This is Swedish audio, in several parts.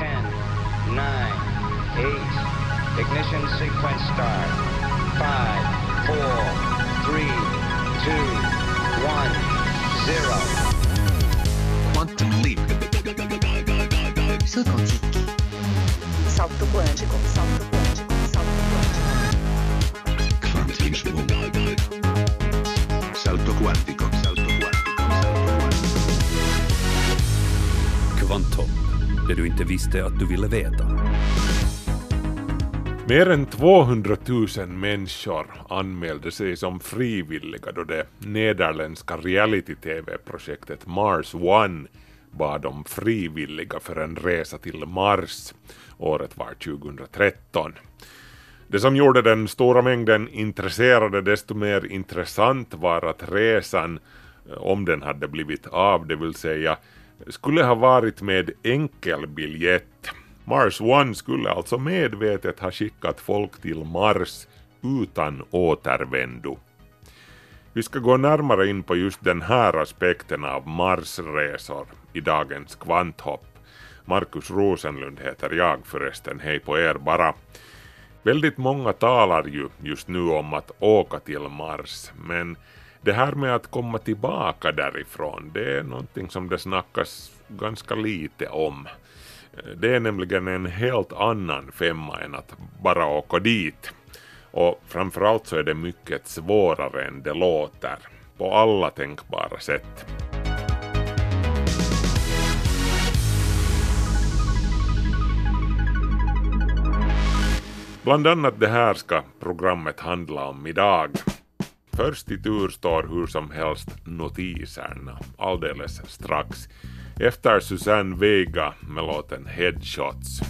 10, 9, 8. Ignition sequence start. 5, 4, 3, 2, 1, 0. Quantum leap. Salto quântico. Salto quântico. Salto quântico. Salto quântico. Quantum leap. Salto quantico. Salto quantico. Salto quantico. Kvantum, det du inte visste att du ville veta. Mer än 200 000 människor anmälde sig som frivilliga då det nederländska reality-tv-projektet Mars One bad om frivilliga för en resa till Mars. Året var 2013. Det som gjorde den stora mängden intresserade desto mer intressant var att resan, eh, om den hade blivit av, det vill säga, skulle ha varit med enkelbiljett. Mars One skulle alltså medvetet ha skickat folk till Mars utan återvändo. Vi ska gå närmare in på just den här aspekten av Marsresor i dagens kvanthopp. Markus Rosenlund heter jag förresten, hej på er bara. Väldigt många talar ju just nu om att åka till Mars, men det här med att komma tillbaka därifrån, det är någonting som det snackas ganska lite om. Det är nämligen en helt annan femma än att bara åka dit. Och framförallt så är det mycket svårare än det låter, på alla tänkbara sätt. Bland annat det här ska programmet handla om idag. Först i tur står hur som helst notiserna, alldeles strax. Efter Susanne Vega med låten Headshots.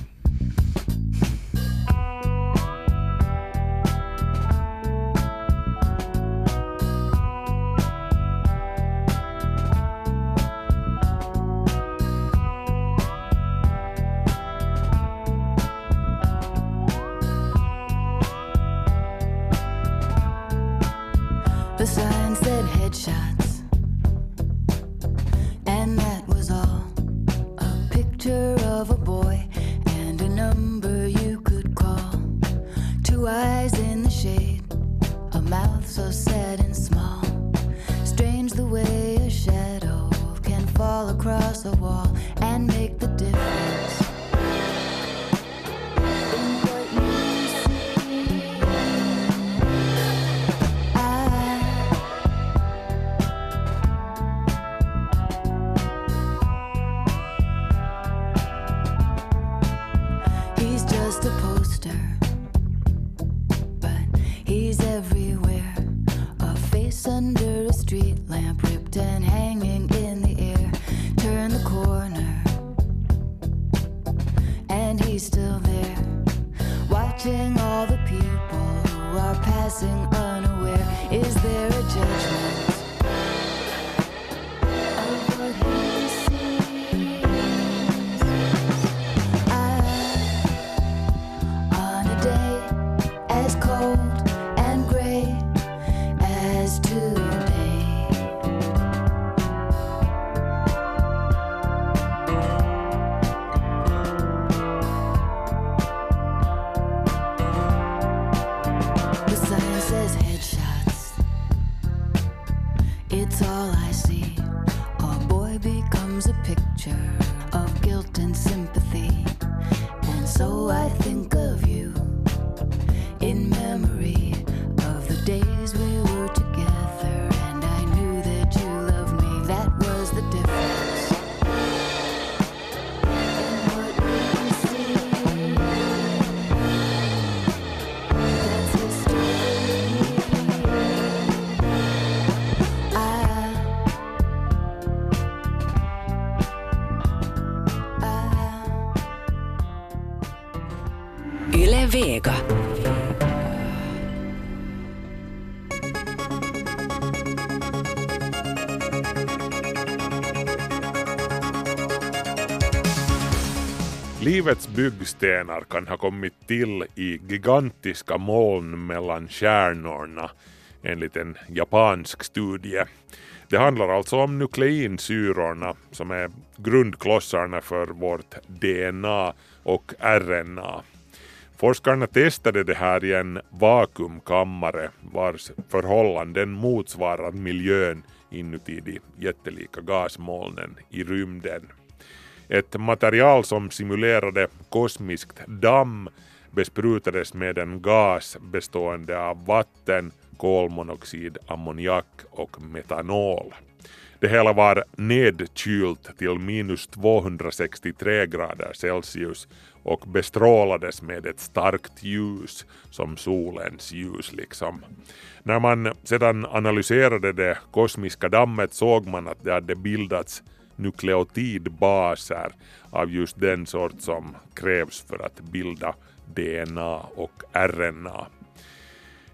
Livets byggstenar kan ha kommit till i gigantiska moln mellan stjärnorna enligt en japansk studie. Det handlar alltså om nukleinsyrorna som är grundklossarna för vårt DNA och RNA. Forskarna testade det här i en vakuumkammare vars förhållanden motsvarar miljön inuti de jättelika gasmolnen i rymden. Ett material som simulerade kosmiskt damm besprutades med en gas bestående av vatten, kolmonoxid, ammoniak och metanol. Det hela var nedkylt till minus 263 grader Celsius och bestrålades med ett starkt ljus som solens ljus liksom. När man sedan analyserade det kosmiska dammet såg man att det hade bildats nukleotidbaser av just den sort som krävs för att bilda DNA och RNA.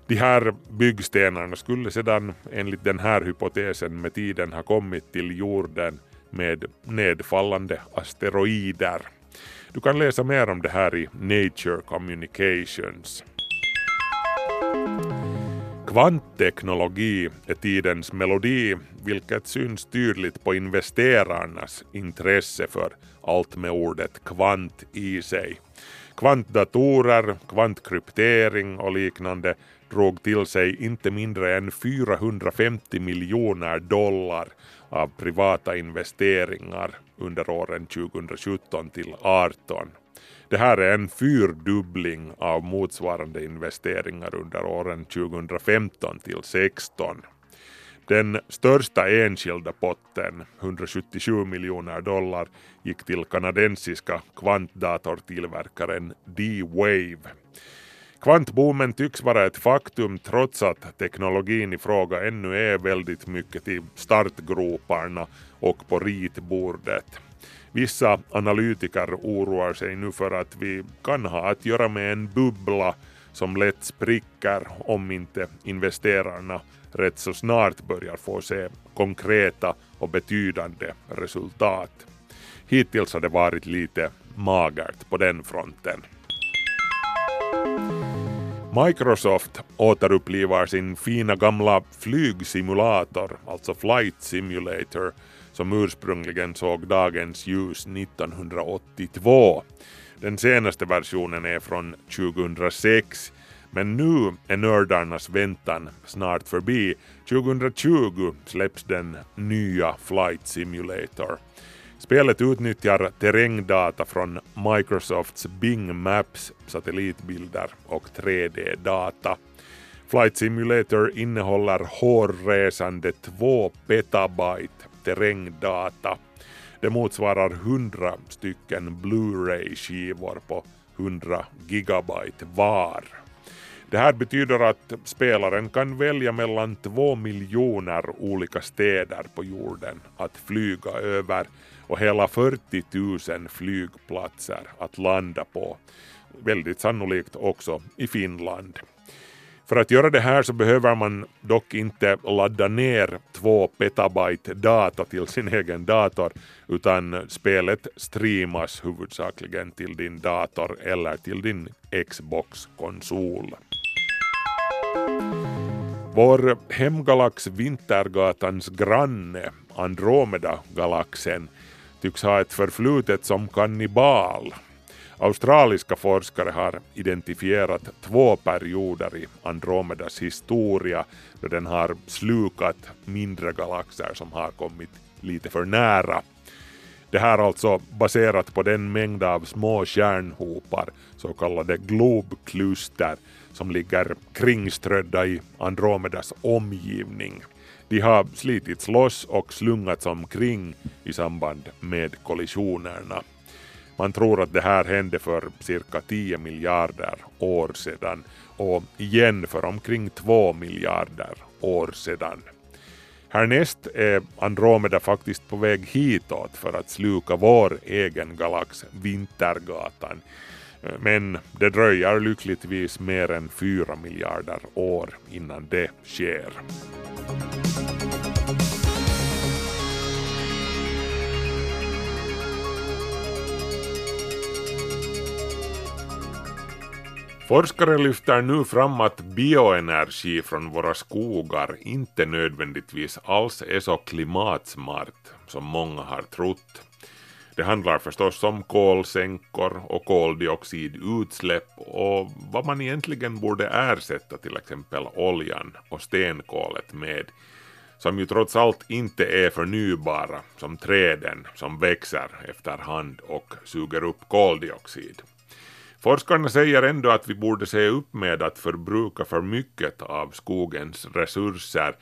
De här byggstenarna skulle sedan enligt den här hypotesen med tiden ha kommit till jorden med nedfallande asteroider. Du kan läsa mer om det här i Nature Communications. Kvantteknologi är tidens melodi, vilket syns tydligt på investerarnas intresse för allt med ordet kvant i sig. Kvantdatorer, kvantkryptering och liknande drog till sig inte mindre än 450 miljoner dollar av privata investeringar under åren 2017 till 2018. Det här är en fyrdubbling av motsvarande investeringar under åren 2015 till 2016. Den största enskilda potten, 177 miljoner dollar, gick till kanadensiska kvantdatortillverkaren D-Wave. Kvantboomen tycks vara ett faktum trots att teknologin i fråga ännu är väldigt mycket i startgroparna och på ritbordet. Vissa analytiker oroar sig nu för att vi kan ha att göra med en bubbla som lätt spricker om inte investerarna rätt så snart börjar få se konkreta och betydande resultat. Hittills har det varit lite magert på den fronten. Microsoft återupplivar sin fina gamla flygsimulator, alltså Flight Simulator, som ursprungligen såg dagens ljus 1982. Den senaste versionen är från 2006 men nu är nördarnas väntan snart förbi. 2020 släpps den nya Flight Simulator. Spelet utnyttjar terrängdata från Microsofts Bing Maps satellitbilder och 3D-data. Flight Simulator innehåller hårresande 2 petabyte terrängdata. Det motsvarar 100 stycken Blu-ray-skivor på 100 gigabyte var. Det här betyder att spelaren kan välja mellan två miljoner olika städer på jorden att flyga över och hela 40 000 flygplatser att landa på. Väldigt sannolikt också i Finland. För att göra det här så behöver man dock inte ladda ner två petabyte data till sin egen dator utan spelet streamas huvudsakligen till din dator eller till din Xbox-konsol. Vår hemgalax Vintergatans granne, Andromeda-galaxen, tycks ha ett förflutet som kannibal. Australiska forskare har identifierat två perioder i Andromedas historia då den har slukat mindre galaxer som har kommit lite för nära. Det här alltså baserat på den mängd av små kärnhopar, så kallade globkluster, som ligger kringströdda i Andromedas omgivning. De har slitits loss och slungats omkring i samband med kollisionerna. Man tror att det här hände för cirka 10 miljarder år sedan och igen för omkring 2 miljarder år sedan. Härnäst är Andromeda faktiskt på väg hitåt för att sluka vår egen galax Vintergatan. Men det dröjer lyckligtvis mer än 4 miljarder år innan det sker. Forskare lyfter nu fram att bioenergi från våra skogar inte nödvändigtvis alls är så klimatsmart som många har trott. Det handlar förstås om kolsänkor och koldioxidutsläpp och vad man egentligen borde ersätta till exempel oljan och stenkolet med, som ju trots allt inte är förnybara som träden som växer efterhand och suger upp koldioxid. Forskarna säger ändå att vi borde se upp med att förbruka för mycket av skogens resurser,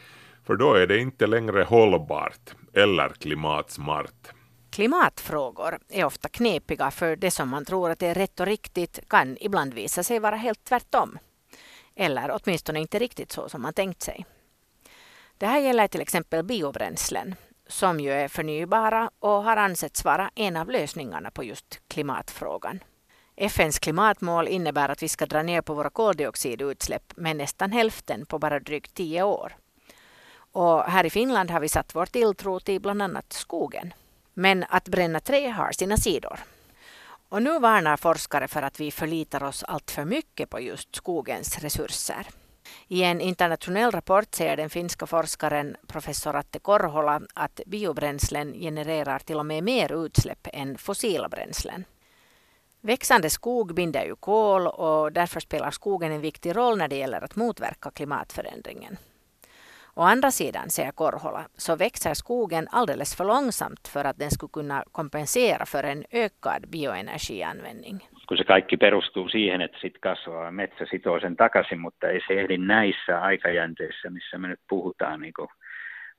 för då är det inte längre hållbart eller klimatsmart. Klimatfrågor är ofta knepiga för det som man tror att är rätt och riktigt kan ibland visa sig vara helt tvärtom. Eller åtminstone inte riktigt så som man tänkt sig. Det här gäller till exempel biobränslen som ju är förnybara och har ansetts vara en av lösningarna på just klimatfrågan. FNs klimatmål innebär att vi ska dra ner på våra koldioxidutsläpp med nästan hälften på bara drygt tio år. Och här i Finland har vi satt vår tilltro till bland annat skogen. Men att bränna trä har sina sidor. Och nu varnar forskare för att vi förlitar oss allt för mycket på just skogens resurser. I en internationell rapport säger den finska forskaren professor Atte Korhola att biobränslen genererar till och med mer utsläpp än fossila bränslen. Växande skog binder ju kol och därför spelar skogen en viktig roll när det gäller att motverka klimatförändringen. Å andra sidan, säger Korhola, så växer skogen alldeles för långsamt för att den skulle kunna kompensera för en ökad bioenergianvändning. Kun se kaikki perustuu siihen, että sit kasvaa metsä sitoo sen takaisin, mutta ei se ehdi näissä aikajänteissä, missä me nyt puhutaan niin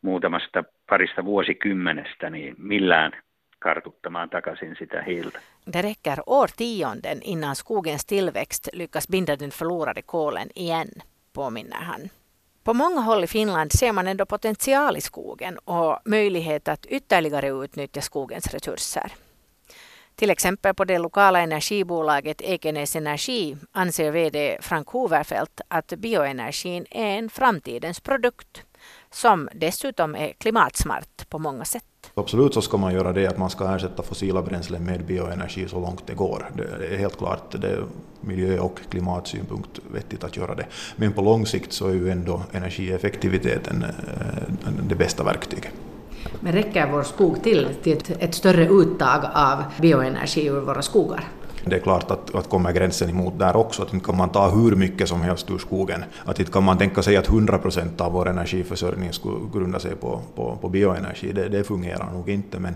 muutamasta parista vuosikymmenestä, niin millään kartuttamaan takaisin sitä hiiltä. Det räcker årtionden innan skogens tillväxt lyckas binda den förlorade kolen igen, påminner han. På många håll i Finland ser man ändå potential i skogen och möjlighet att ytterligare utnyttja skogens resurser. Till exempel på det lokala energibolaget Ekenäs Energi anser VD Frank Hoverfeldt att bioenergin är en framtidens produkt som dessutom är klimatsmart på många sätt. Absolut så ska man göra det, att man ska ersätta fossila bränslen med bioenergi så långt det går. Det är helt klart det är miljö och klimatsynpunkt vettigt att göra det. Men på lång sikt så är ju ändå energieffektiviteten eh, det bästa verktyget. Men räcker vår skog till till ett, ett större uttag av bioenergi ur våra skogar? Det är klart att, att kommer gränsen emot där också, att inte kan man ta hur mycket som helst ur skogen. Att inte kan man tänka sig att 100 procent av vår energiförsörjning skulle grunda sig på, på, på bioenergi. Det, det fungerar nog inte. Men,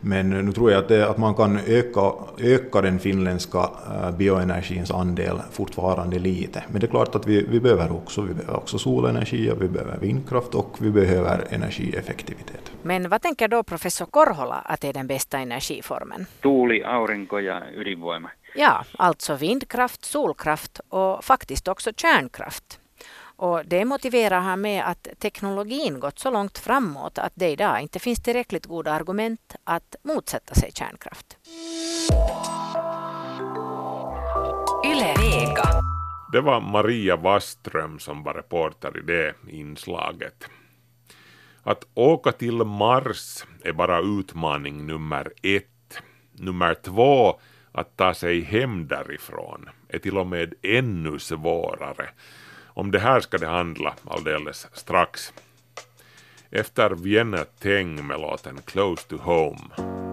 men nu tror jag att, det, att man kan öka, öka den finländska eh, bioenergins andel fortfarande lite. Men det är klart att vi, vi behöver också, vi behöver också solenergi, vi behöver vindkraft och vi behöver energieffektivitet. Men vad tänker då professor Korhola att är den bästa energiformen? Tuuli, aurinko ja ydinvoima. Ja, alltså vindkraft, solkraft och faktiskt också kärnkraft. Och det motiverar han med att teknologin gått så långt framåt att det idag inte finns tillräckligt goda argument att motsätta sig kärnkraft. Yle Vega. Det var Maria Waström som var reporter i det inslaget. Att åka till Mars är bara utmaning nummer ett. Nummer två att ta sig hem därifrån är till och med ännu svårare. Om det här ska det handla alldeles strax. Efter Vienna Teng med låten Close to Home.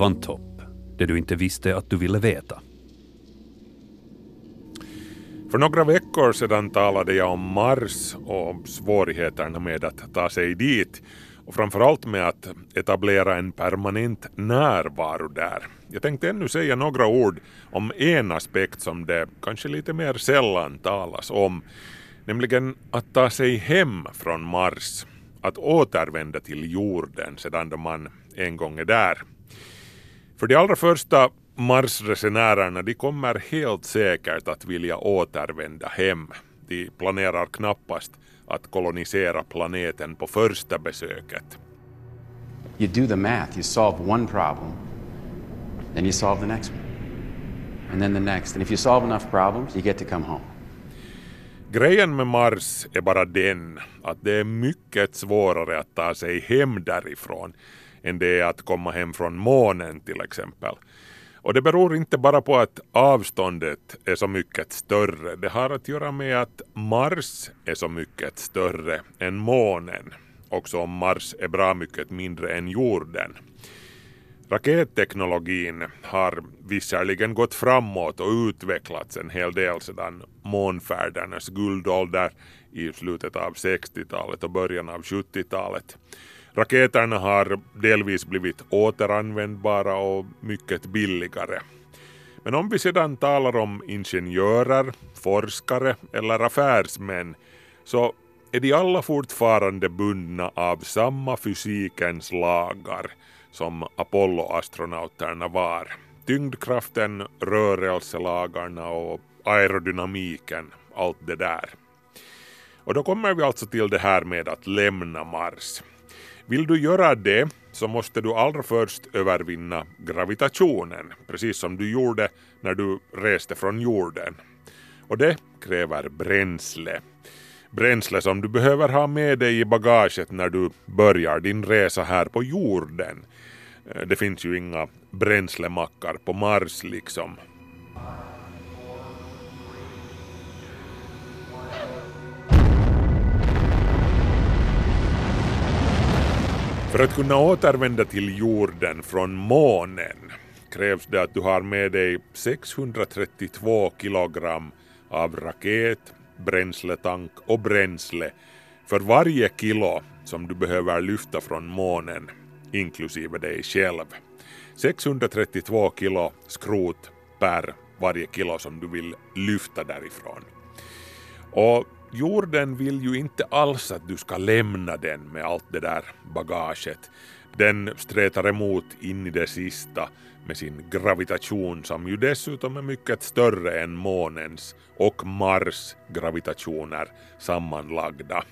Know. Det du inte visste att du ville veta. För några veckor sedan talade jag om Mars och svårigheterna med att ta sig dit och framförallt med att etablera en permanent närvaro där. Jag tänkte ännu säga några ord om en aspekt som det kanske lite mer sällan talas om, nämligen att ta sig hem från Mars, att återvända till jorden sedan då man en gång är där. För de allra första Marsresenärerna de kommer helt säkert att vilja återvända hem. De planerar knappast att kolonisera planeten på första besöket. You do the math, you solve one problem, then you solve the next one, and then the next. And if you solve enough problems, you get to come home. Grejen med Mars är bara den att det är mycket svårare att ta sig hem därifrån än det är att komma hem från månen till exempel. Och det beror inte bara på att avståndet är så mycket större. Det har att göra med att Mars är så mycket större än månen. Också om Mars är bra mycket mindre än jorden. Raketteknologin har visserligen gått framåt och utvecklats en hel del sedan månfärdernas guldålder i slutet av 60-talet och början av 70-talet. Raketerna har delvis blivit återanvändbara och mycket billigare. Men om vi sedan talar om ingenjörer, forskare eller affärsmän så är de alla fortfarande bundna av samma fysikens lagar som Apollo-astronauterna var. Tyngdkraften, rörelselagarna och aerodynamiken, allt det där. Och då kommer vi alltså till det här med att lämna Mars. Vill du göra det så måste du allra först övervinna gravitationen, precis som du gjorde när du reste från jorden. Och det kräver bränsle. Bränsle som du behöver ha med dig i bagaget när du börjar din resa här på jorden. Eh, det finns ju inga bränslemackar på Mars liksom. För att kunna återvända till jorden från månen krävs det att du har med dig 632 kilogram av raket, bränsletank och bränsle för varje kilo som du behöver lyfta från månen, inklusive dig själv. 632 kilo skrot per varje kilo som du vill lyfta därifrån. Och jorden vill ju inte alls att du ska lämna den med allt det där bagaget. Den stretar emot in i det sista med sin gravitation som ju dessutom är mycket större än månens och Mars gravitationer sammanlagda.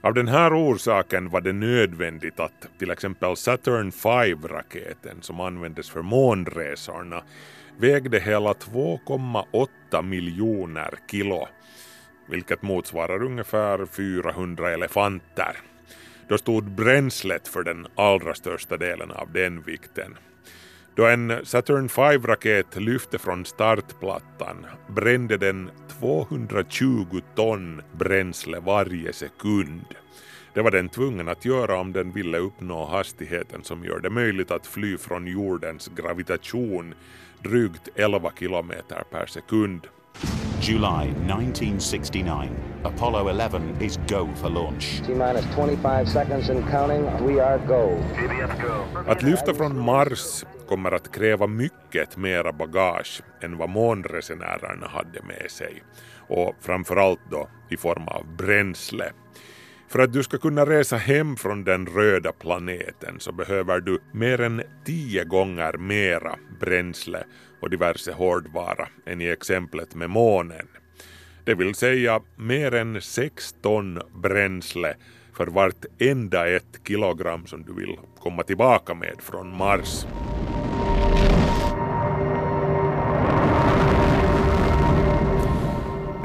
Av den här orsaken var det nödvändigt att till exempel Saturn V-raketen som användes för månresorna vägde hela 2,8 miljoner kilo vilket motsvarar ungefär 400 elefanter. Då stod bränslet för den allra största delen av den vikten. Då en Saturn V-raket lyfte från startplattan brände den 220 ton bränsle varje sekund. Det var den tvungen att göra om den ville uppnå hastigheten som gör det möjligt att fly från jordens gravitation drygt 11 kilometer per sekund. July 1969. Apollo 11 is go for launch. T minus 25 seconds and counting. We are go. Att lyfta från Mars kommer att kräva mycket mera bagage än vad månresenärerna hade med sig. Och framförallt då i form av bränsle. För att du ska kunna resa hem från den röda planeten så behöver du mer än tio gånger mera bränsle och diverse hårdvara än i exemplet med månen. Det vill säga mer än 6 ton bränsle för vart enda ett kilogram som du vill komma tillbaka med från Mars.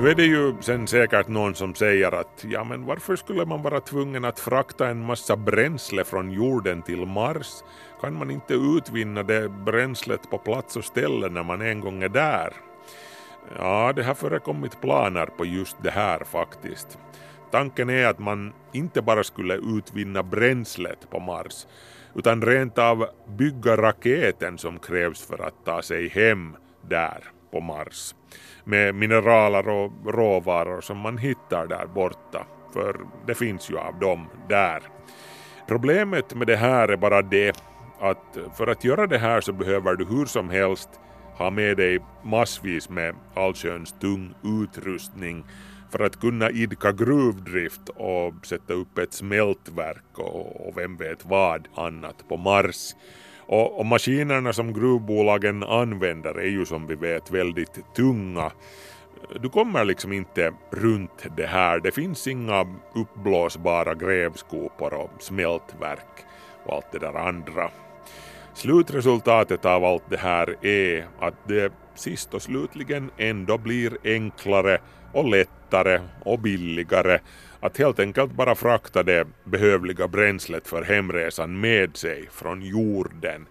Nu är det ju sen säkert någon som säger att ja men varför skulle man vara tvungen att frakta en massa bränsle från jorden till Mars? Kan man inte utvinna det bränslet på plats och ställe när man en gång är där? Ja, det har förekommit planer på just det här faktiskt. Tanken är att man inte bara skulle utvinna bränslet på Mars utan rent av bygga raketen som krävs för att ta sig hem där på Mars med mineraler och råvaror som man hittar där borta, för det finns ju av dem där. Problemet med det här är bara det att för att göra det här så behöver du hur som helst ha med dig massvis med allsköns tung utrustning för att kunna idka gruvdrift och sätta upp ett smältverk och, och vem vet vad annat på Mars. Och, och maskinerna som gruvbolagen använder är ju som vi vet väldigt tunga. Du kommer liksom inte runt det här. Det finns inga uppblåsbara grävskopor och smältverk och allt det där andra. Slutresultatet av allt det här är att det sist och slutligen ändå blir enklare och lättare och billigare att helt enkelt bara frakta det behövliga bränslet för hemresan med sig från jorden.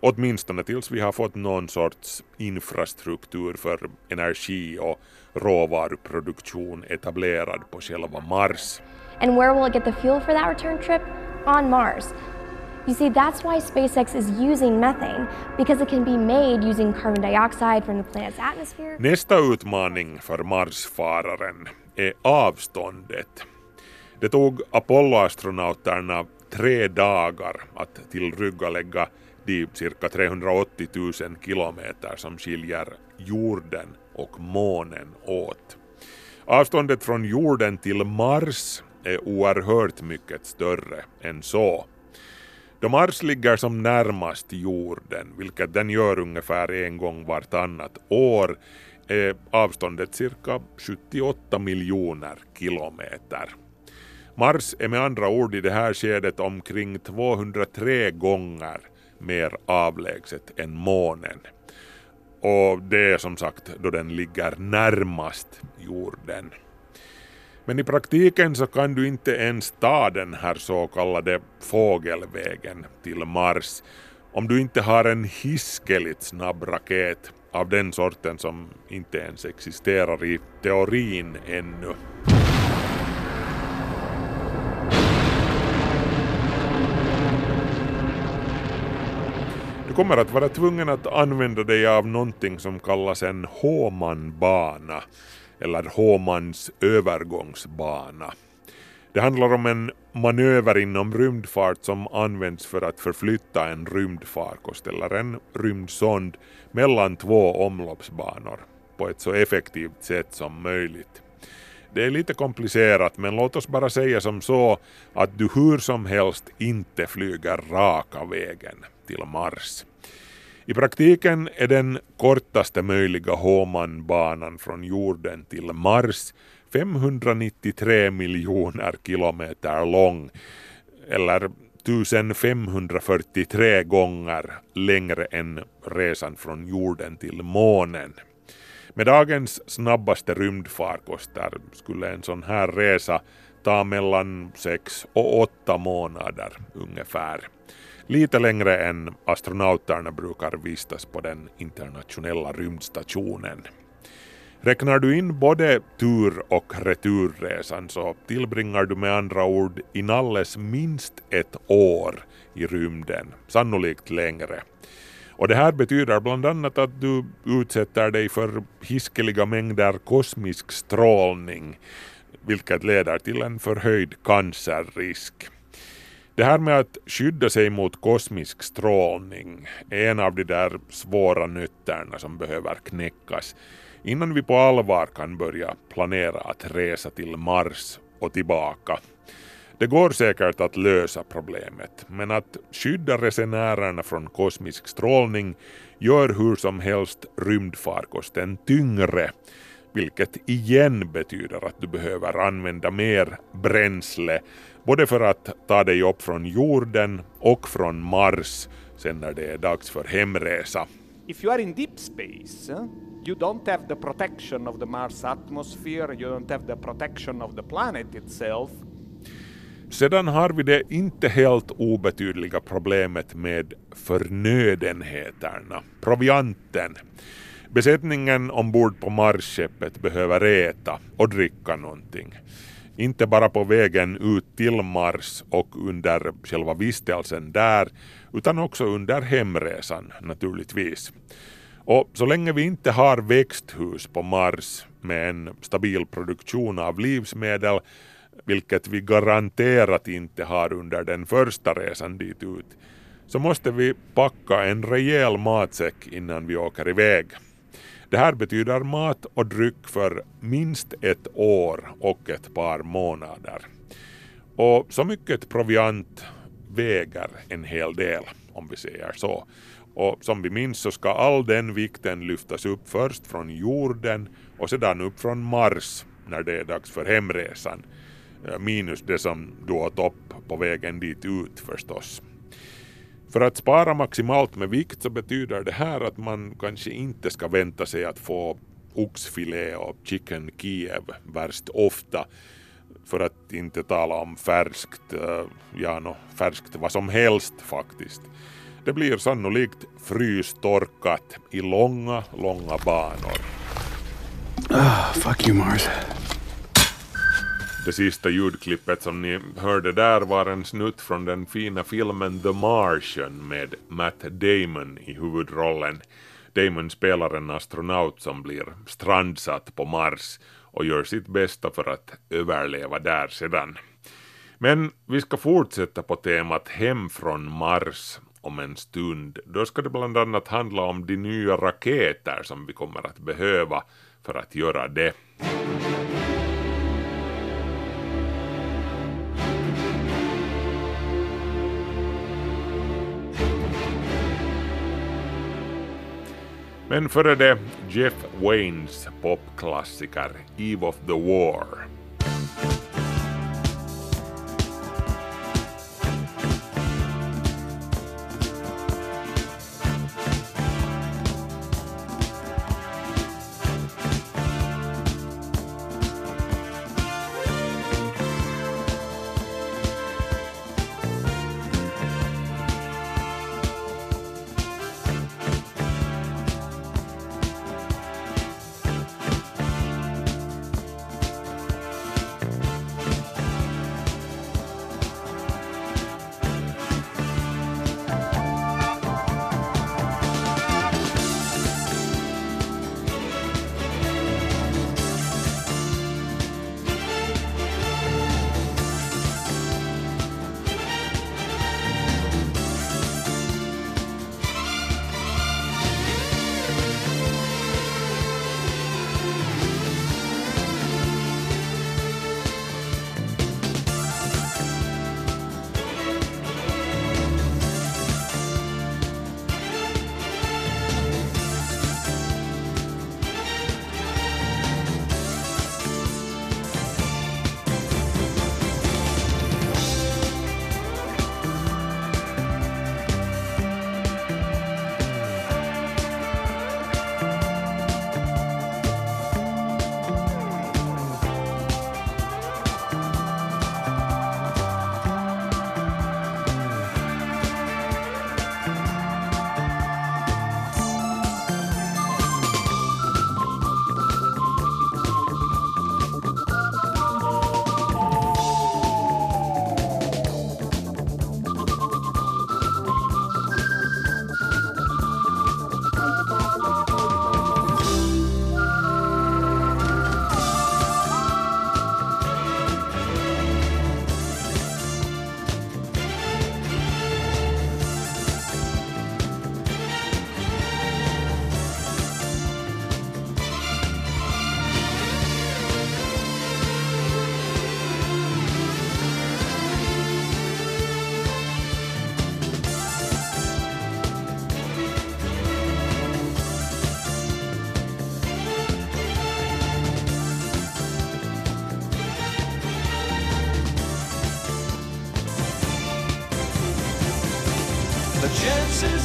Åtminstone tills vi har fått någon sorts infrastruktur för energi och råvaruproduktion etablerad på själva Mars. And where will it get the fuel for that return trip? On Mars. You see, that's why SpaceX is using methane, because it can be made using carbon dioxide from the planet's atmosphere. Nästa utmaning för Marsfararen är avståndet. Det tog Apollo-astronauterna tre dagar att tillryggalägga de cirka 380 000 kilometer som skiljer jorden och månen åt. Avståndet från jorden till Mars är oerhört mycket större än så. Då Mars ligger som närmast jorden, vilket den gör ungefär en gång vartannat år, är avståndet cirka 78 miljoner kilometer. Mars är med andra ord i det här skedet omkring 203 gånger mer avlägset än månen. Och det är som sagt då den ligger närmast jorden. Men i praktiken så kan du inte ens ta den här så kallade fågelvägen till Mars om du inte har en hiskeligt snabb raket av den sorten som inte ens existerar i teorin ännu. Du kommer att vara tvungen att använda dig av någonting som kallas en Håmanbana eller Håmans övergångsbana. Det handlar om en manöver inom rymdfart som används för att förflytta en rymdfarkost eller en rymdsond mellan två omloppsbanor på ett så effektivt sätt som möjligt. Det är lite komplicerat men låt oss bara säga som så att du hur som helst inte flyger raka vägen till Mars. I praktiken är den kortaste möjliga Håmanbanan från jorden till Mars 593 miljoner kilometer lång eller 1543 gånger längre än resan från jorden till månen. Med dagens snabbaste rymdfarkoster skulle en sån här resa ta mellan 6 och 8 månader ungefär. Lite längre än astronauterna brukar vistas på den internationella rymdstationen. Räknar du in både tur och returresan så tillbringar du med andra ord inalles minst ett år i rymden, sannolikt längre. Och det här betyder bland annat att du utsätter dig för hiskeliga mängder kosmisk strålning, vilket leder till en förhöjd cancerrisk. Det här med att skydda sig mot kosmisk strålning är en av de där svåra nötterna som behöver knäckas innan vi på allvar kan börja planera att resa till Mars och tillbaka. Det går säkert att lösa problemet, men att skydda resenärerna från kosmisk strålning gör hur som helst rymdfarkosten tyngre, vilket igen betyder att du behöver använda mer bränsle, både för att ta dig upp från jorden och från Mars sen när det är dags för hemresa. If you are in deep space, eh, you don't have the protection of the Mars atmosphere, you don't have the protection of the planet itself. Sedan har vi det inte helt obetydliga problemet med förnödenheterna, provianten. Besättningen ombord på Marsskeppet behöver äta och dricka någonting. Inte bara på vägen ut till Mars och under själva vistelsen där, utan också under hemresan naturligtvis. Och så länge vi inte har växthus på Mars med en stabil produktion av livsmedel vilket vi garanterat inte har under den första resan dit ut, så måste vi packa en rejäl matsäck innan vi åker iväg. Det här betyder mat och dryck för minst ett år och ett par månader. Och så mycket proviant väger en hel del, om vi säger så. Och som vi minns så ska all den vikten lyftas upp först från jorden och sedan upp från Mars när det är dags för hemresan. Eh, minus det som du åt upp på vägen dit ut förstås. För att spara maximalt med vikt så betyder det här att man kanske inte ska vänta sig att få oxfilé och chicken Kiev värst ofta. För att inte tala om färskt, ja no, färskt vad som helst faktiskt. Det blir sannolikt frystorkat i långa, långa banor. Oh, fuck you Mars. Det sista ljudklippet som ni hörde där var en snutt från den fina filmen The Martian med Matt Damon i huvudrollen. Damon spelar en astronaut som blir strandsatt på Mars och gör sitt bästa för att överleva där sedan. Men vi ska fortsätta på temat hem från Mars om en stund. Då ska det bland annat handla om de nya raketer som vi kommer att behöva för att göra det. Men före det Jeff Waynes popklassiker Eve of the War.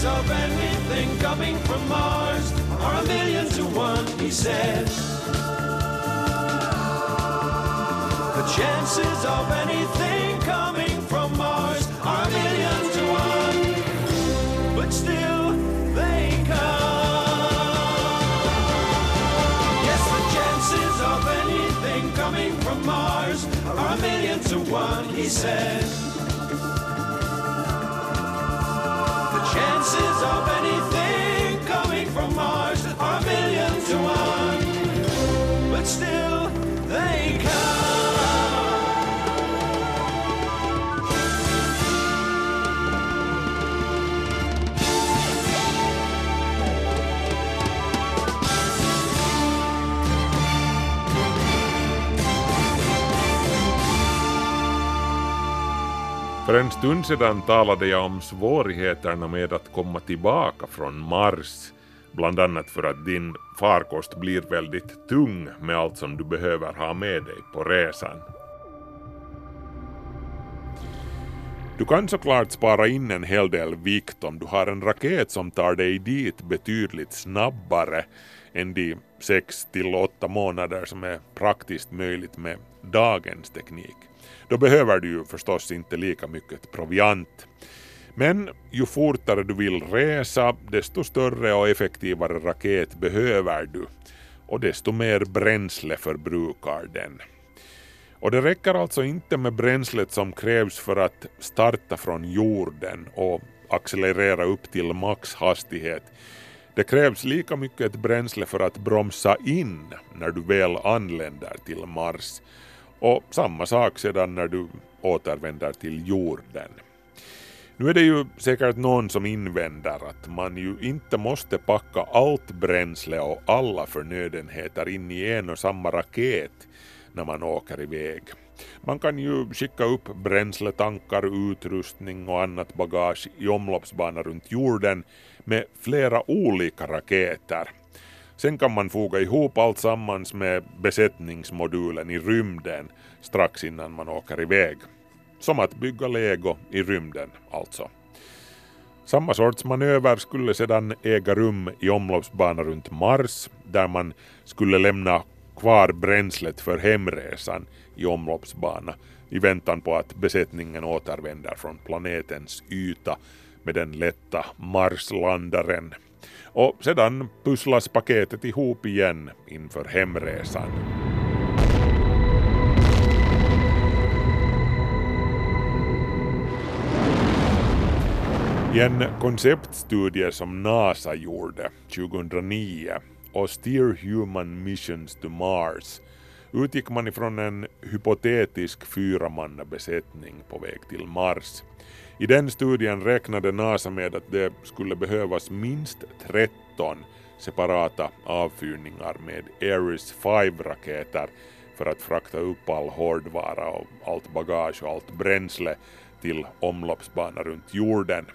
Of anything coming from Mars are a million to one, he said. The chances of anything coming from Mars are a million to one, but still they come. Yes, the chances of anything coming from Mars are a million to one, he said. För en stund sedan talade jag om svårigheterna med att komma tillbaka från Mars, bland annat för att din farkost blir väldigt tung med allt som du behöver ha med dig på resan. Du kan såklart spara in en hel del vikt om du har en raket som tar dig dit betydligt snabbare än de 6 till 8 månader som är praktiskt möjligt med dagens teknik. Då behöver du ju förstås inte lika mycket proviant. Men ju fortare du vill resa, desto större och effektivare raket behöver du och desto mer bränsle förbrukar den. Och det räcker alltså inte med bränslet som krävs för att starta från jorden och accelerera upp till maxhastighet. Det krävs lika mycket bränsle för att bromsa in när du väl anländer till Mars. Och samma sak sedan när du återvänder till jorden. Nu är det ju säkert någon som invänder att man ju inte måste packa allt bränsle och alla förnödenheter in i en och samma raket när man åker iväg. Man kan ju skicka upp bränsletankar, utrustning och annat bagage i omloppsbana runt jorden med flera olika raketer. Sen kan man foga ihop allt sammans med besättningsmodulen i rymden strax innan man åker iväg. Som att bygga lego i rymden alltså. Samma sorts manöver skulle sedan äga rum i omloppsbana runt Mars där man skulle lämna kvar bränslet för hemresan i omloppsbana i väntan på att besättningen återvänder från planetens yta med den lätta Marslandaren. Och sedan pusslas paketet ihop igen inför hemresan. I en konceptstudie som NASA gjorde 2009 och Steer Human Missions to Mars utgick man ifrån en hypotetisk fyramannabesättning på väg till Mars. I den studien räknade NASA med att det skulle behövas minst 13 separata avfyrningar med Ares 5-raketer för att frakta upp all hårdvara och allt bagage och allt bränsle till omloppsbana runt jorden.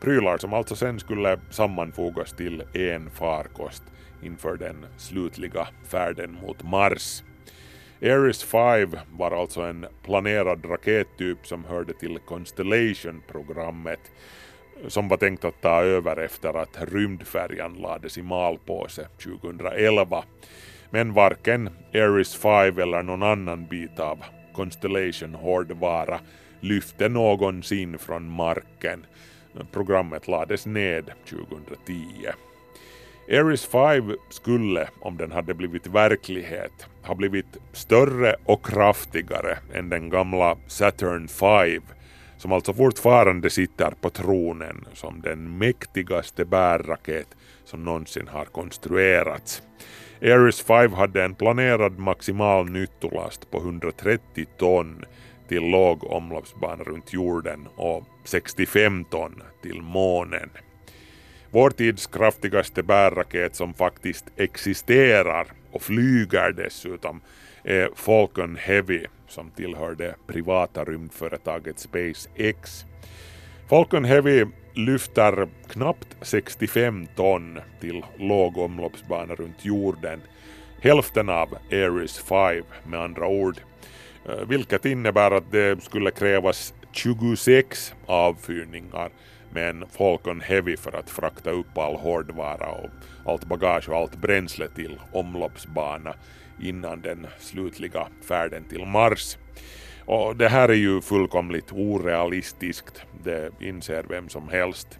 Prylar som alltså sen skulle sammanfogas till en farkost inför den slutliga färden mot Mars. Ares 5 var alltså en planerad rakettyp som hörde till Constellation-programmet som var tänkt att ta över efter att rymdfärjan lades i malpåse 2011. Men varken Ares 5 eller någon annan bit av Constellation hårdvara lyfte någonsin från marken. Programmet lades ned 2010. Ares 5 skulle, om den hade blivit verklighet, ha blivit större och kraftigare än den gamla Saturn 5 som alltså fortfarande sitter på tronen som den mäktigaste bärraket som någonsin har konstruerats. Ares 5 hade en planerad maximal nyttolast på 130 ton till låg omloppsbana runt jorden och 65 ton till månen. Vår tids kraftigaste bärraket som faktiskt existerar och flyger dessutom är Falcon Heavy som tillhör det privata rymdföretaget SpaceX. Falcon Heavy lyfter knappt 65 ton till låg omloppsbana runt jorden. Hälften av Ares 5 med andra ord. Eh, vilket innebär att det skulle krävas 26 avfyrningar med en Falcon Heavy för att frakta upp all hårdvara och allt bagage och allt bränsle till omloppsbana innan den slutliga färden till Mars. Och det här är ju fullkomligt orealistiskt, det inser vem som helst.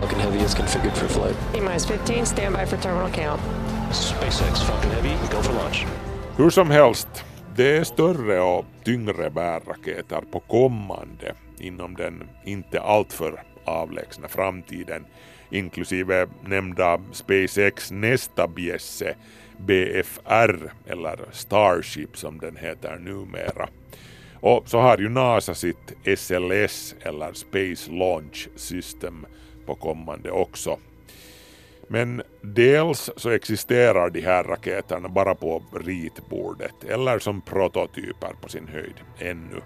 Falcon Heavy is configured for flight. T-minus 15, stand by for terminal count. SpaceX Falcon Heavy, go for launch. Hur som helst, det är större och tyngre bärraketer på kommande inom den inte alltför avlägsna framtiden, inklusive nämnda SpaceX nästa bjässe BFR, eller Starship som den heter numera. Och så har ju NASA sitt SLS, eller Space Launch System, på kommande också. Men dels så existerar de här raketerna bara på ritbordet eller som prototyper på sin höjd ännu.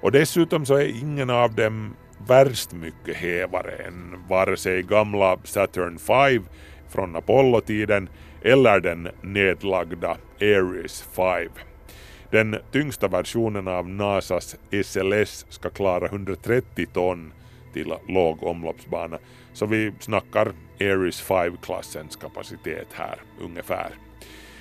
Och dessutom så är ingen av dem värst mycket hävare än vare sig gamla Saturn 5 från Apollo-tiden eller den nedlagda Ares 5. Den tyngsta versionen av NASAs SLS ska klara 130 ton till låg omloppsbana, så vi snackar Ares 5-klassens kapacitet här ungefär.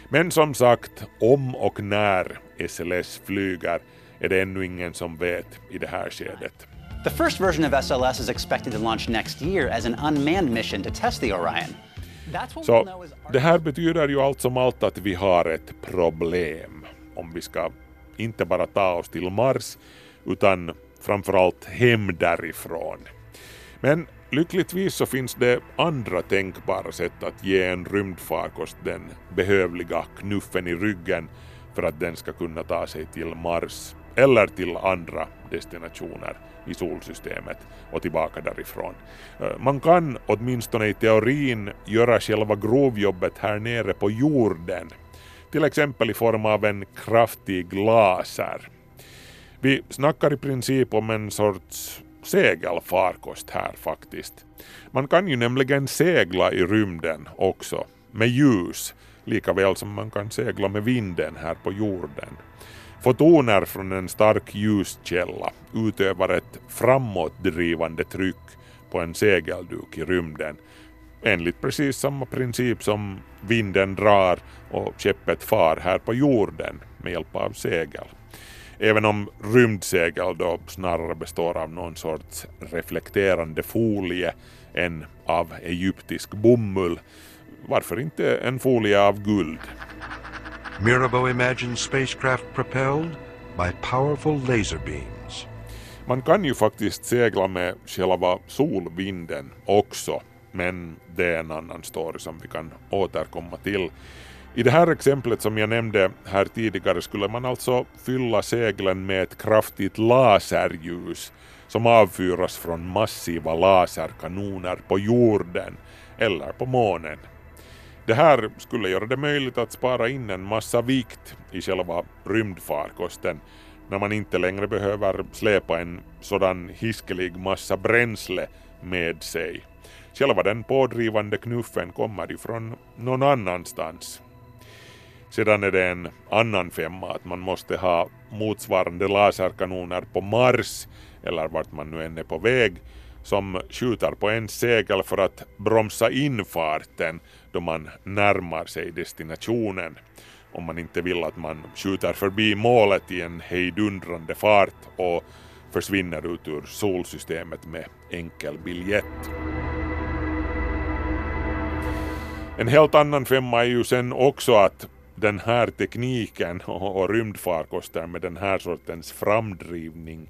Men som sagt, om och när SLS flyger är det ännu ingen som vet i det här skedet. The first version of SLS is expected to launch next year as an unmanned mission to test the Orion. Så det här betyder ju allt som allt att vi har ett problem om vi ska inte bara ta oss till Mars utan framförallt hem därifrån. Men lyckligtvis så finns det andra tänkbara sätt att ge en rymdfarkost den behövliga knuffen i ryggen för att den ska kunna ta sig till Mars eller till andra destinationer i solsystemet och tillbaka därifrån. Eh, man kan åtminstone i teorin göra själva grovjobbet här nere på jorden, till exempel i form av en kraftig laser. Vi snackar i princip om en sorts segelfarkost här faktiskt. Man kan ju nämligen segla i rymden också, med ljus, lika väl som man kan segla med vinden här på jorden. Fotoner från en stark ljuskälla utövar ett framåtdrivande tryck på en segelduk i rymden enligt precis samma princip som vinden drar och skeppet far här på jorden med hjälp av segel. Även om rymdsegel då snarare består av någon sorts reflekterande folie än av egyptisk bomull. Varför inte en folie av guld? Mirabeau imagined spacecraft propelled by powerful laser beams. Man kan ju faktiskt segla med själva solvinden också, men det är en annan story som vi kan återkomma till. I det här exemplet som jag nämnde här tidigare skulle man alltså fylla seglen med ett kraftigt laserljus som avfyras från massiva laserkanoner på jorden eller på månen. Det här skulle göra det möjligt att spara in en massa vikt i själva rymdfarkosten när man inte längre behöver släpa en sådan hiskelig massa bränsle med sig. Själva den pådrivande knuffen kommer ifrån någon annanstans. Sedan är det en annan femma att man måste ha motsvarande laserkanoner på Mars eller vart man nu än är på väg som skjuter på en segel för att bromsa in farten då man närmar sig destinationen om man inte vill att man skjuter förbi målet i en hejdundrande fart och försvinner ut ur solsystemet med enkel biljett. En helt annan femma är ju sen också att den här tekniken och, rymdfarkoster med den här sortens framdrivning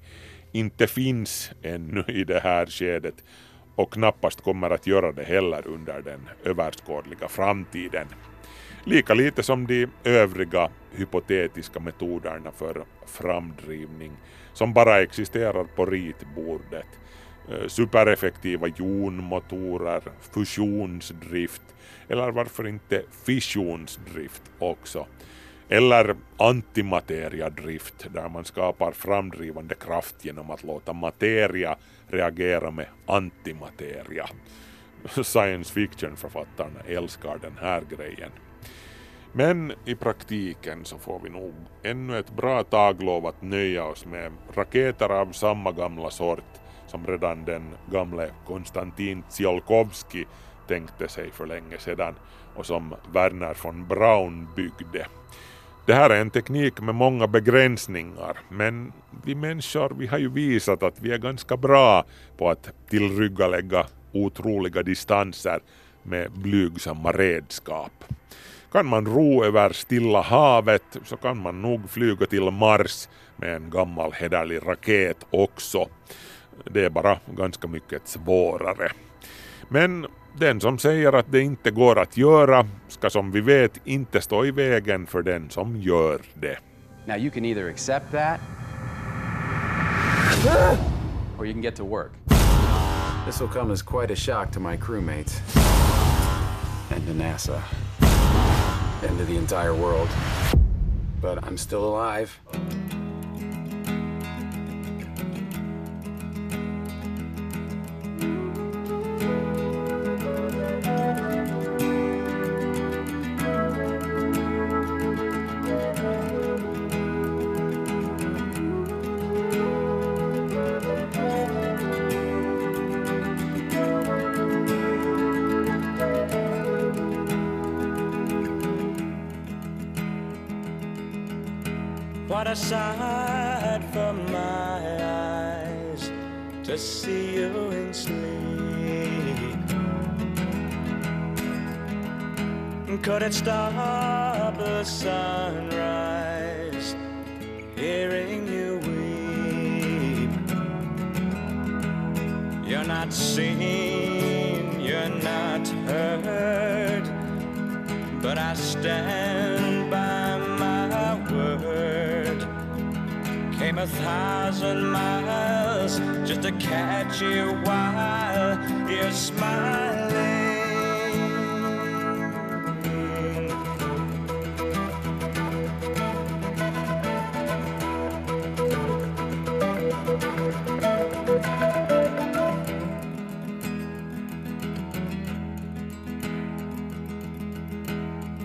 inte finns ännu i det här skedet och knappast kommer att göra det heller under den överskådliga framtiden. Lika lite som de övriga hypotetiska metoderna för framdrivning som bara existerar på ritbordet. Eh, supereffektiva jonmotorer, fusionsdrift eller varför inte fissionsdrift också. Eller antimateriadrift där man skapar framdrivande kraft genom att låta materia reagera med antimateria. Science fiction-författarna älskar den här grejen. Men i praktiken så får vi nog ännu ett bra tag lov att nöja oss med raketer av samma gamla sort som redan den gamle Konstantin Tsiolkovski tänkte sig för länge sedan och som Werner von Braun byggde. Det här är en teknik med många begränsningar, men vi människor vi har ju visat att vi är ganska bra på att tillryggalägga otroliga distanser med blygsamma redskap. Kan man ro över Stilla havet så kan man nog flyga till Mars med en gammal hederlig raket också. Det är bara ganska mycket svårare. Men den som säger att det inte går att göra ska som vi vet inte stå i vägen för den som gör det. Now you can either accept that or you can get to work. This will come as quite a shock to my crewmates and to NASA and to the entire world. But I'm still alive. What a sight for my eyes to see you in sleep. Could it stop the sunrise? Hearing you weep. You're not seen, you're not heard, but I stand a thousand miles just to catch you while you're smiling.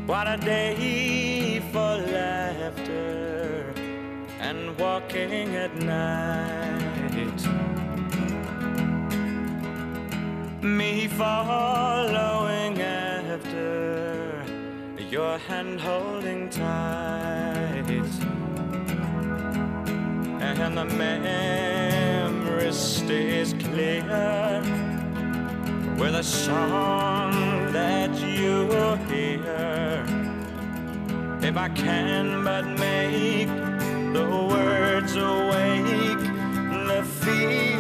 What a day for laughter walking at night. Me following after your hand holding tight. And the memory stays clear with a song that you hear. If I can but make the words awake, the feeling.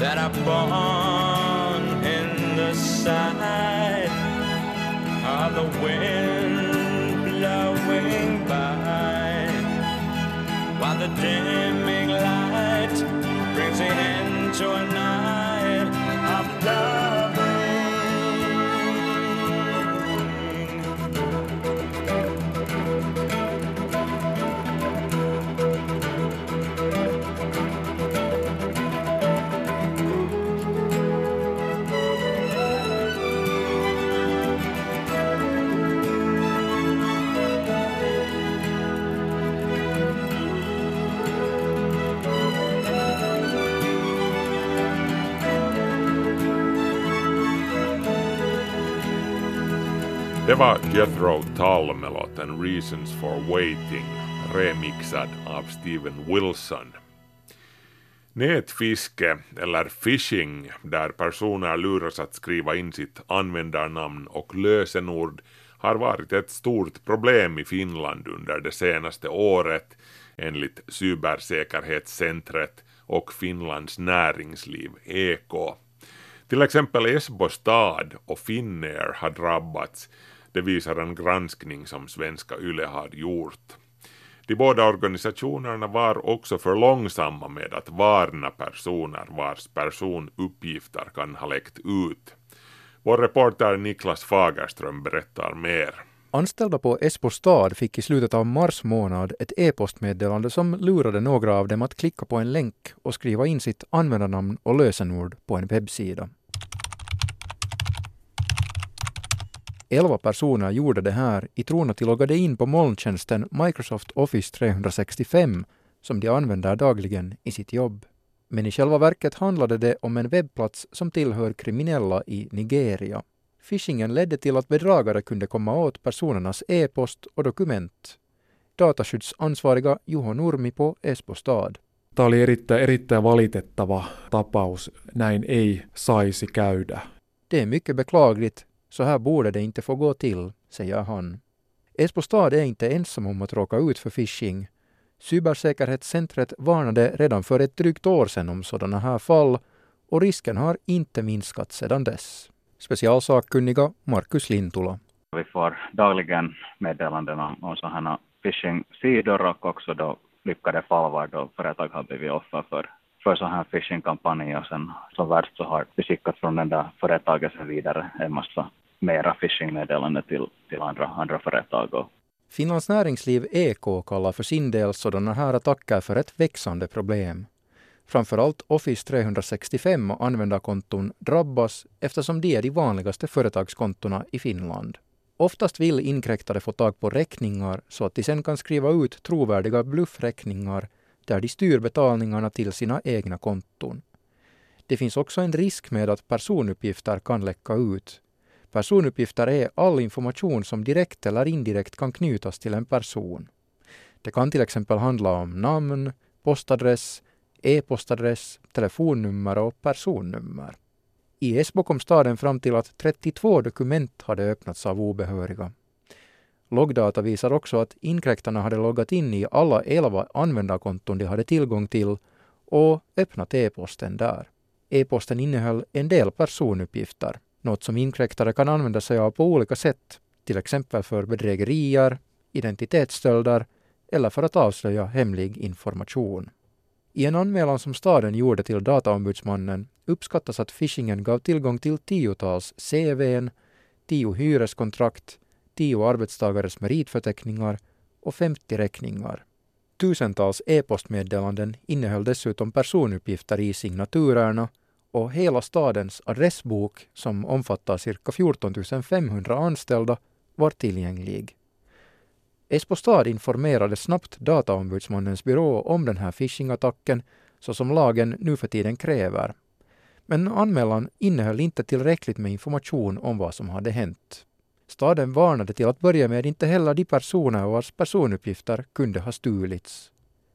That are born in the sight of the wind blowing by while the dimming light brings the end to a Det var Jethro Tull med låten Reasons for Waiting remixad av Steven Wilson. Nätfiske eller phishing, där personer luras att skriva in sitt användarnamn och lösenord, har varit ett stort problem i Finland under det senaste året, enligt Cybersäkerhetscentret och Finlands näringsliv, EK. Till exempel Esbo stad och Finnair har drabbats, det visar en granskning som svenska YLE har gjort. De båda organisationerna var också för långsamma med att varna personer vars personuppgifter kan ha läckt ut. Vår reporter Niklas Fagerström berättar mer. Anställda på Esbo stad fick i slutet av mars månad ett e-postmeddelande som lurade några av dem att klicka på en länk och skriva in sitt användarnamn och lösenord på en webbsida. Elva personer gjorde det här i tron att de loggade in på molntjänsten Microsoft Office 365 som de använder dagligen i sitt jobb. Men i själva verket handlade det om en webbplats som tillhör kriminella i Nigeria. Phishingen ledde till att bedragare kunde komma åt personernas e-post och dokument. Dataskyddsansvariga Juho Nurmi på Espo stad. Tämä oli erittäin, erittäin valitettava tapaus. Näin ei saisi käydä. Det är mycket beklagligt. Så här borde det inte få gå till, säger han. Esbo stad är inte ensam om att råka ut för phishing. Cybersäkerhetscentret varnade redan för ett drygt år sedan om sådana här fall och risken har inte minskat sedan dess. Specialsakkunniga Markus Lintula. Vi får dagligen meddelanden om, sådana phishing-sidor och också då lyckade fall var då företag har blivit offer för, för sådana här phishing-kampanjer och sen som värst så har vi skickat från den där företaget sen vidare en massa mera phishing-meddelanden till, till andra, andra företag. Och Finlands näringsliv EK kallar för sin del sådana här attacker för ett växande problem. Framförallt Office 365 och användarkonton drabbas eftersom de är de vanligaste företagskontona i Finland. Oftast vill inkräktare få tag på räkningar så att de sen kan skriva ut trovärdiga bluffräkningar där de styr betalningarna till sina egna konton. Det finns också en risk med att personuppgifter kan läcka ut. Personuppgifter är all information som direkt eller indirekt kan knytas till en person. Det kan till exempel handla om namn, postadress, e-postadress, telefonnummer och personnummer. I Esbo kom staden fram till att 32 dokument hade öppnats av obehöriga. Loggdata visar också att inkräktarna hade loggat in i alla 11 användarkonton de hade tillgång till och öppnat e-posten där. E-posten innehöll en del personuppgifter, något som inkräktare kan använda sig av på olika sätt, till exempel för bedrägerier, identitetsstölder eller för att avslöja hemlig information. I en anmälan som staden gjorde till Dataombudsmannen uppskattas att phishingen gav tillgång till tiotals CVn, tio hyreskontrakt, tio arbetstagares meritförteckningar och 50 räkningar. Tusentals e-postmeddelanden innehöll dessutom personuppgifter i signaturerna och hela stadens adressbok, som omfattar cirka 14 500 anställda, var tillgänglig. Esbo stad informerade snabbt Dataombudsmannens byrå om den här phishingattacken så som lagen nu för tiden kräver. Men anmälan innehöll inte tillräckligt med information om vad som hade hänt. Staden varnade till att börja med inte heller de personer vars personuppgifter kunde ha stulits.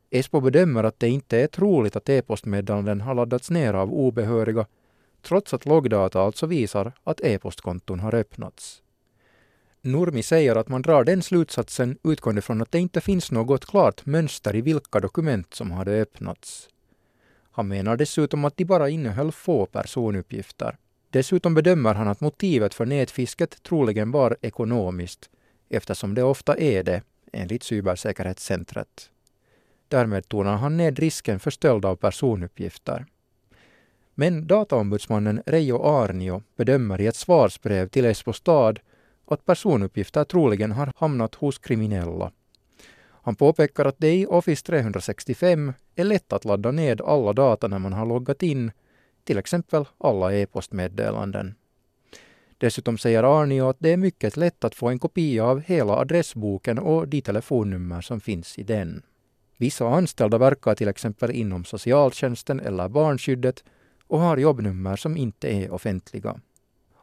Esbo bedömer att det inte är troligt att e-postmeddelanden har laddats ner av obehöriga, trots att loggdata alltså visar att e-postkonton har öppnats. Nurmi säger att man drar den slutsatsen utgående från att det inte finns något klart mönster i vilka dokument som hade öppnats. Han menar dessutom att de bara innehöll få personuppgifter. Dessutom bedömer han att motivet för nätfisket troligen var ekonomiskt, eftersom det ofta är det, enligt Cybersäkerhetscentret. Därmed tonar han ned risken för stöld av personuppgifter. Men dataombudsmannen Reijo Arnio bedömer i ett svarsbrev till Esbo stad att personuppgifter troligen har hamnat hos kriminella. Han påpekar att det i Office 365 är lätt att ladda ned alla data när man har loggat in, till exempel alla e-postmeddelanden. Dessutom säger Arnio att det är mycket lätt att få en kopia av hela adressboken och de telefonnummer som finns i den. Vissa anställda verkar till exempel inom socialtjänsten eller barnskyddet och har jobbnummer som inte är offentliga.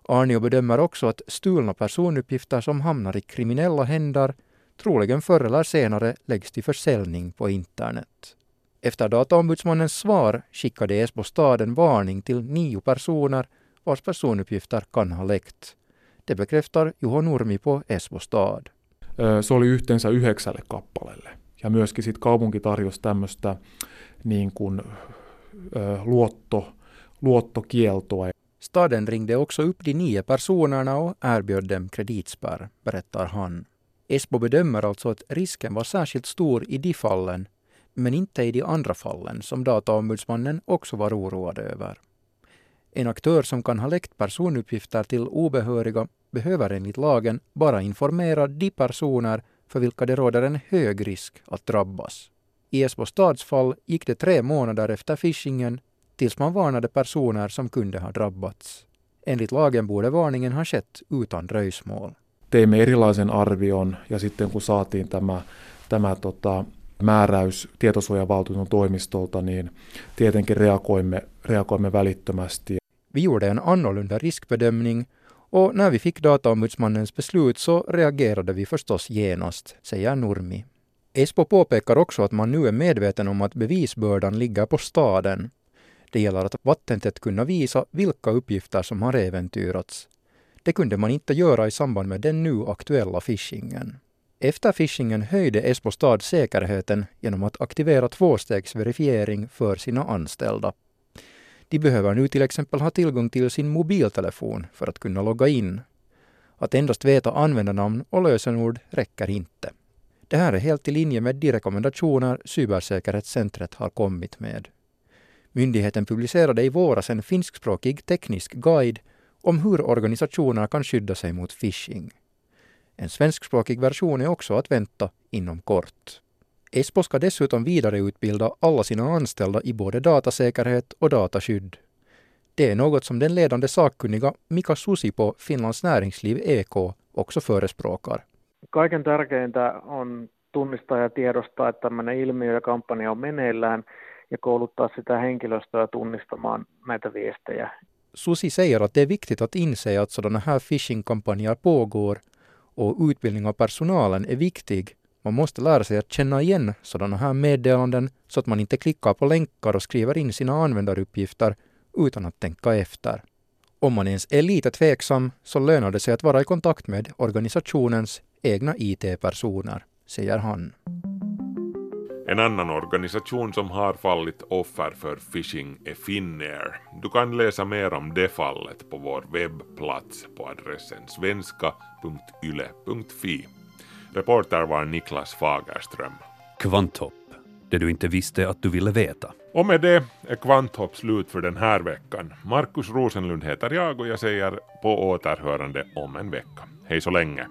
Arnio bedömer också att stulna personuppgifter som hamnar i kriminella händer troligen förr eller senare läggs till försäljning på internet. Efter dataombudsmannens svar skickade Esbo stad en varning till nio personer vars personuppgifter kan ha läckt. Det bekräftar Juho Nurmi på Esbo stad. Eh, se oli yhteensä yhdeksälle kappaleelle. Ja myöskin sit kaupunki tarjosi tämmöistä niin kuin, luotto, luottokieltoa. Staden ringde också upp de nio personerna och erbjöd dem kreditspärr, berättar han. Esbo bedömer alltså att risken var särskilt stor i de fallen, men inte i de andra fallen som dataombudsmannen också var oroad över. En aktör som kan ha läckt personuppgifter till obehöriga behöver enligt lagen bara informera de personer för vilka det råder en hög risk att drabbas. I Esbo stads fall gick det tre månader efter phishingen tills man varnade personer som kunde ha drabbats. Enligt lagen borde varningen ha skett utan dröjsmål. Teimme erilaisen arvion ja sitten kun saatiin tämä, tämä tota, määräys tietosuojavaltuutetun toimistolta, niin tietenkin reagoimme, reagoimme välittömästi. Vi gjorde en annorlunda riskbedömning och när vi fick dataombudsmannens beslut så reagerade vi förstås genast, säger Nurmi. Espo påpekar också att man nu är medveten om att bevisbördan ligger på staden. Det gäller att vattentätt kunna visa vilka uppgifter som har äventyrats. Det kunde man inte göra i samband med den nu aktuella phishingen. Efter phishingen höjde Esbo stad säkerheten genom att aktivera tvåstegsverifiering för sina anställda. De behöver nu till exempel ha tillgång till sin mobiltelefon för att kunna logga in. Att endast veta användarnamn och lösenord räcker inte. Det här är helt i linje med de rekommendationer Cybersäkerhetscentret har kommit med. Myndigheten publicerade i våras en finskspråkig teknisk guide om hur organisationer kan skydda sig mot phishing. En svenskspråkig version är också att vänta inom kort. Espo ska dessutom vidareutbilda alla sina anställda i både datasäkerhet och dataskydd. Det är något som den ledande sakkunniga Mika Susi på Finlands näringsliv EK också förespråkar. Kaiken tärkeintä on tunnistaa ja tiedostaa, että tämmöinen ilmiö ja kampanja on meneillään ja kouluttaa sitä henkilöstöä tunnistamaan näitä viestejä. Susi säger att det är viktigt att inse att sådana här phishing-kampanjer pågår och utbildning av personalen är viktig. Man måste lära sig att känna igen sådana här meddelanden så att man inte klickar på länkar och skriver in sina användaruppgifter utan att tänka efter. Om man ens är lite tveksam så lönar det sig att vara i kontakt med organisationens egna IT-personer, säger han. En annan organisation som har fallit offer för phishing är Finnair. Du kan läsa mer om det fallet på vår webbplats på adressen svenska.yle.fi. Reporter var Niklas Fagerström. Kvanthopp, det du inte visste att du ville veta. Och med det är Kvanthopp slut för den här veckan. Markus Rosenlund heter jag och jag säger på återhörande om en vecka. Hej så länge.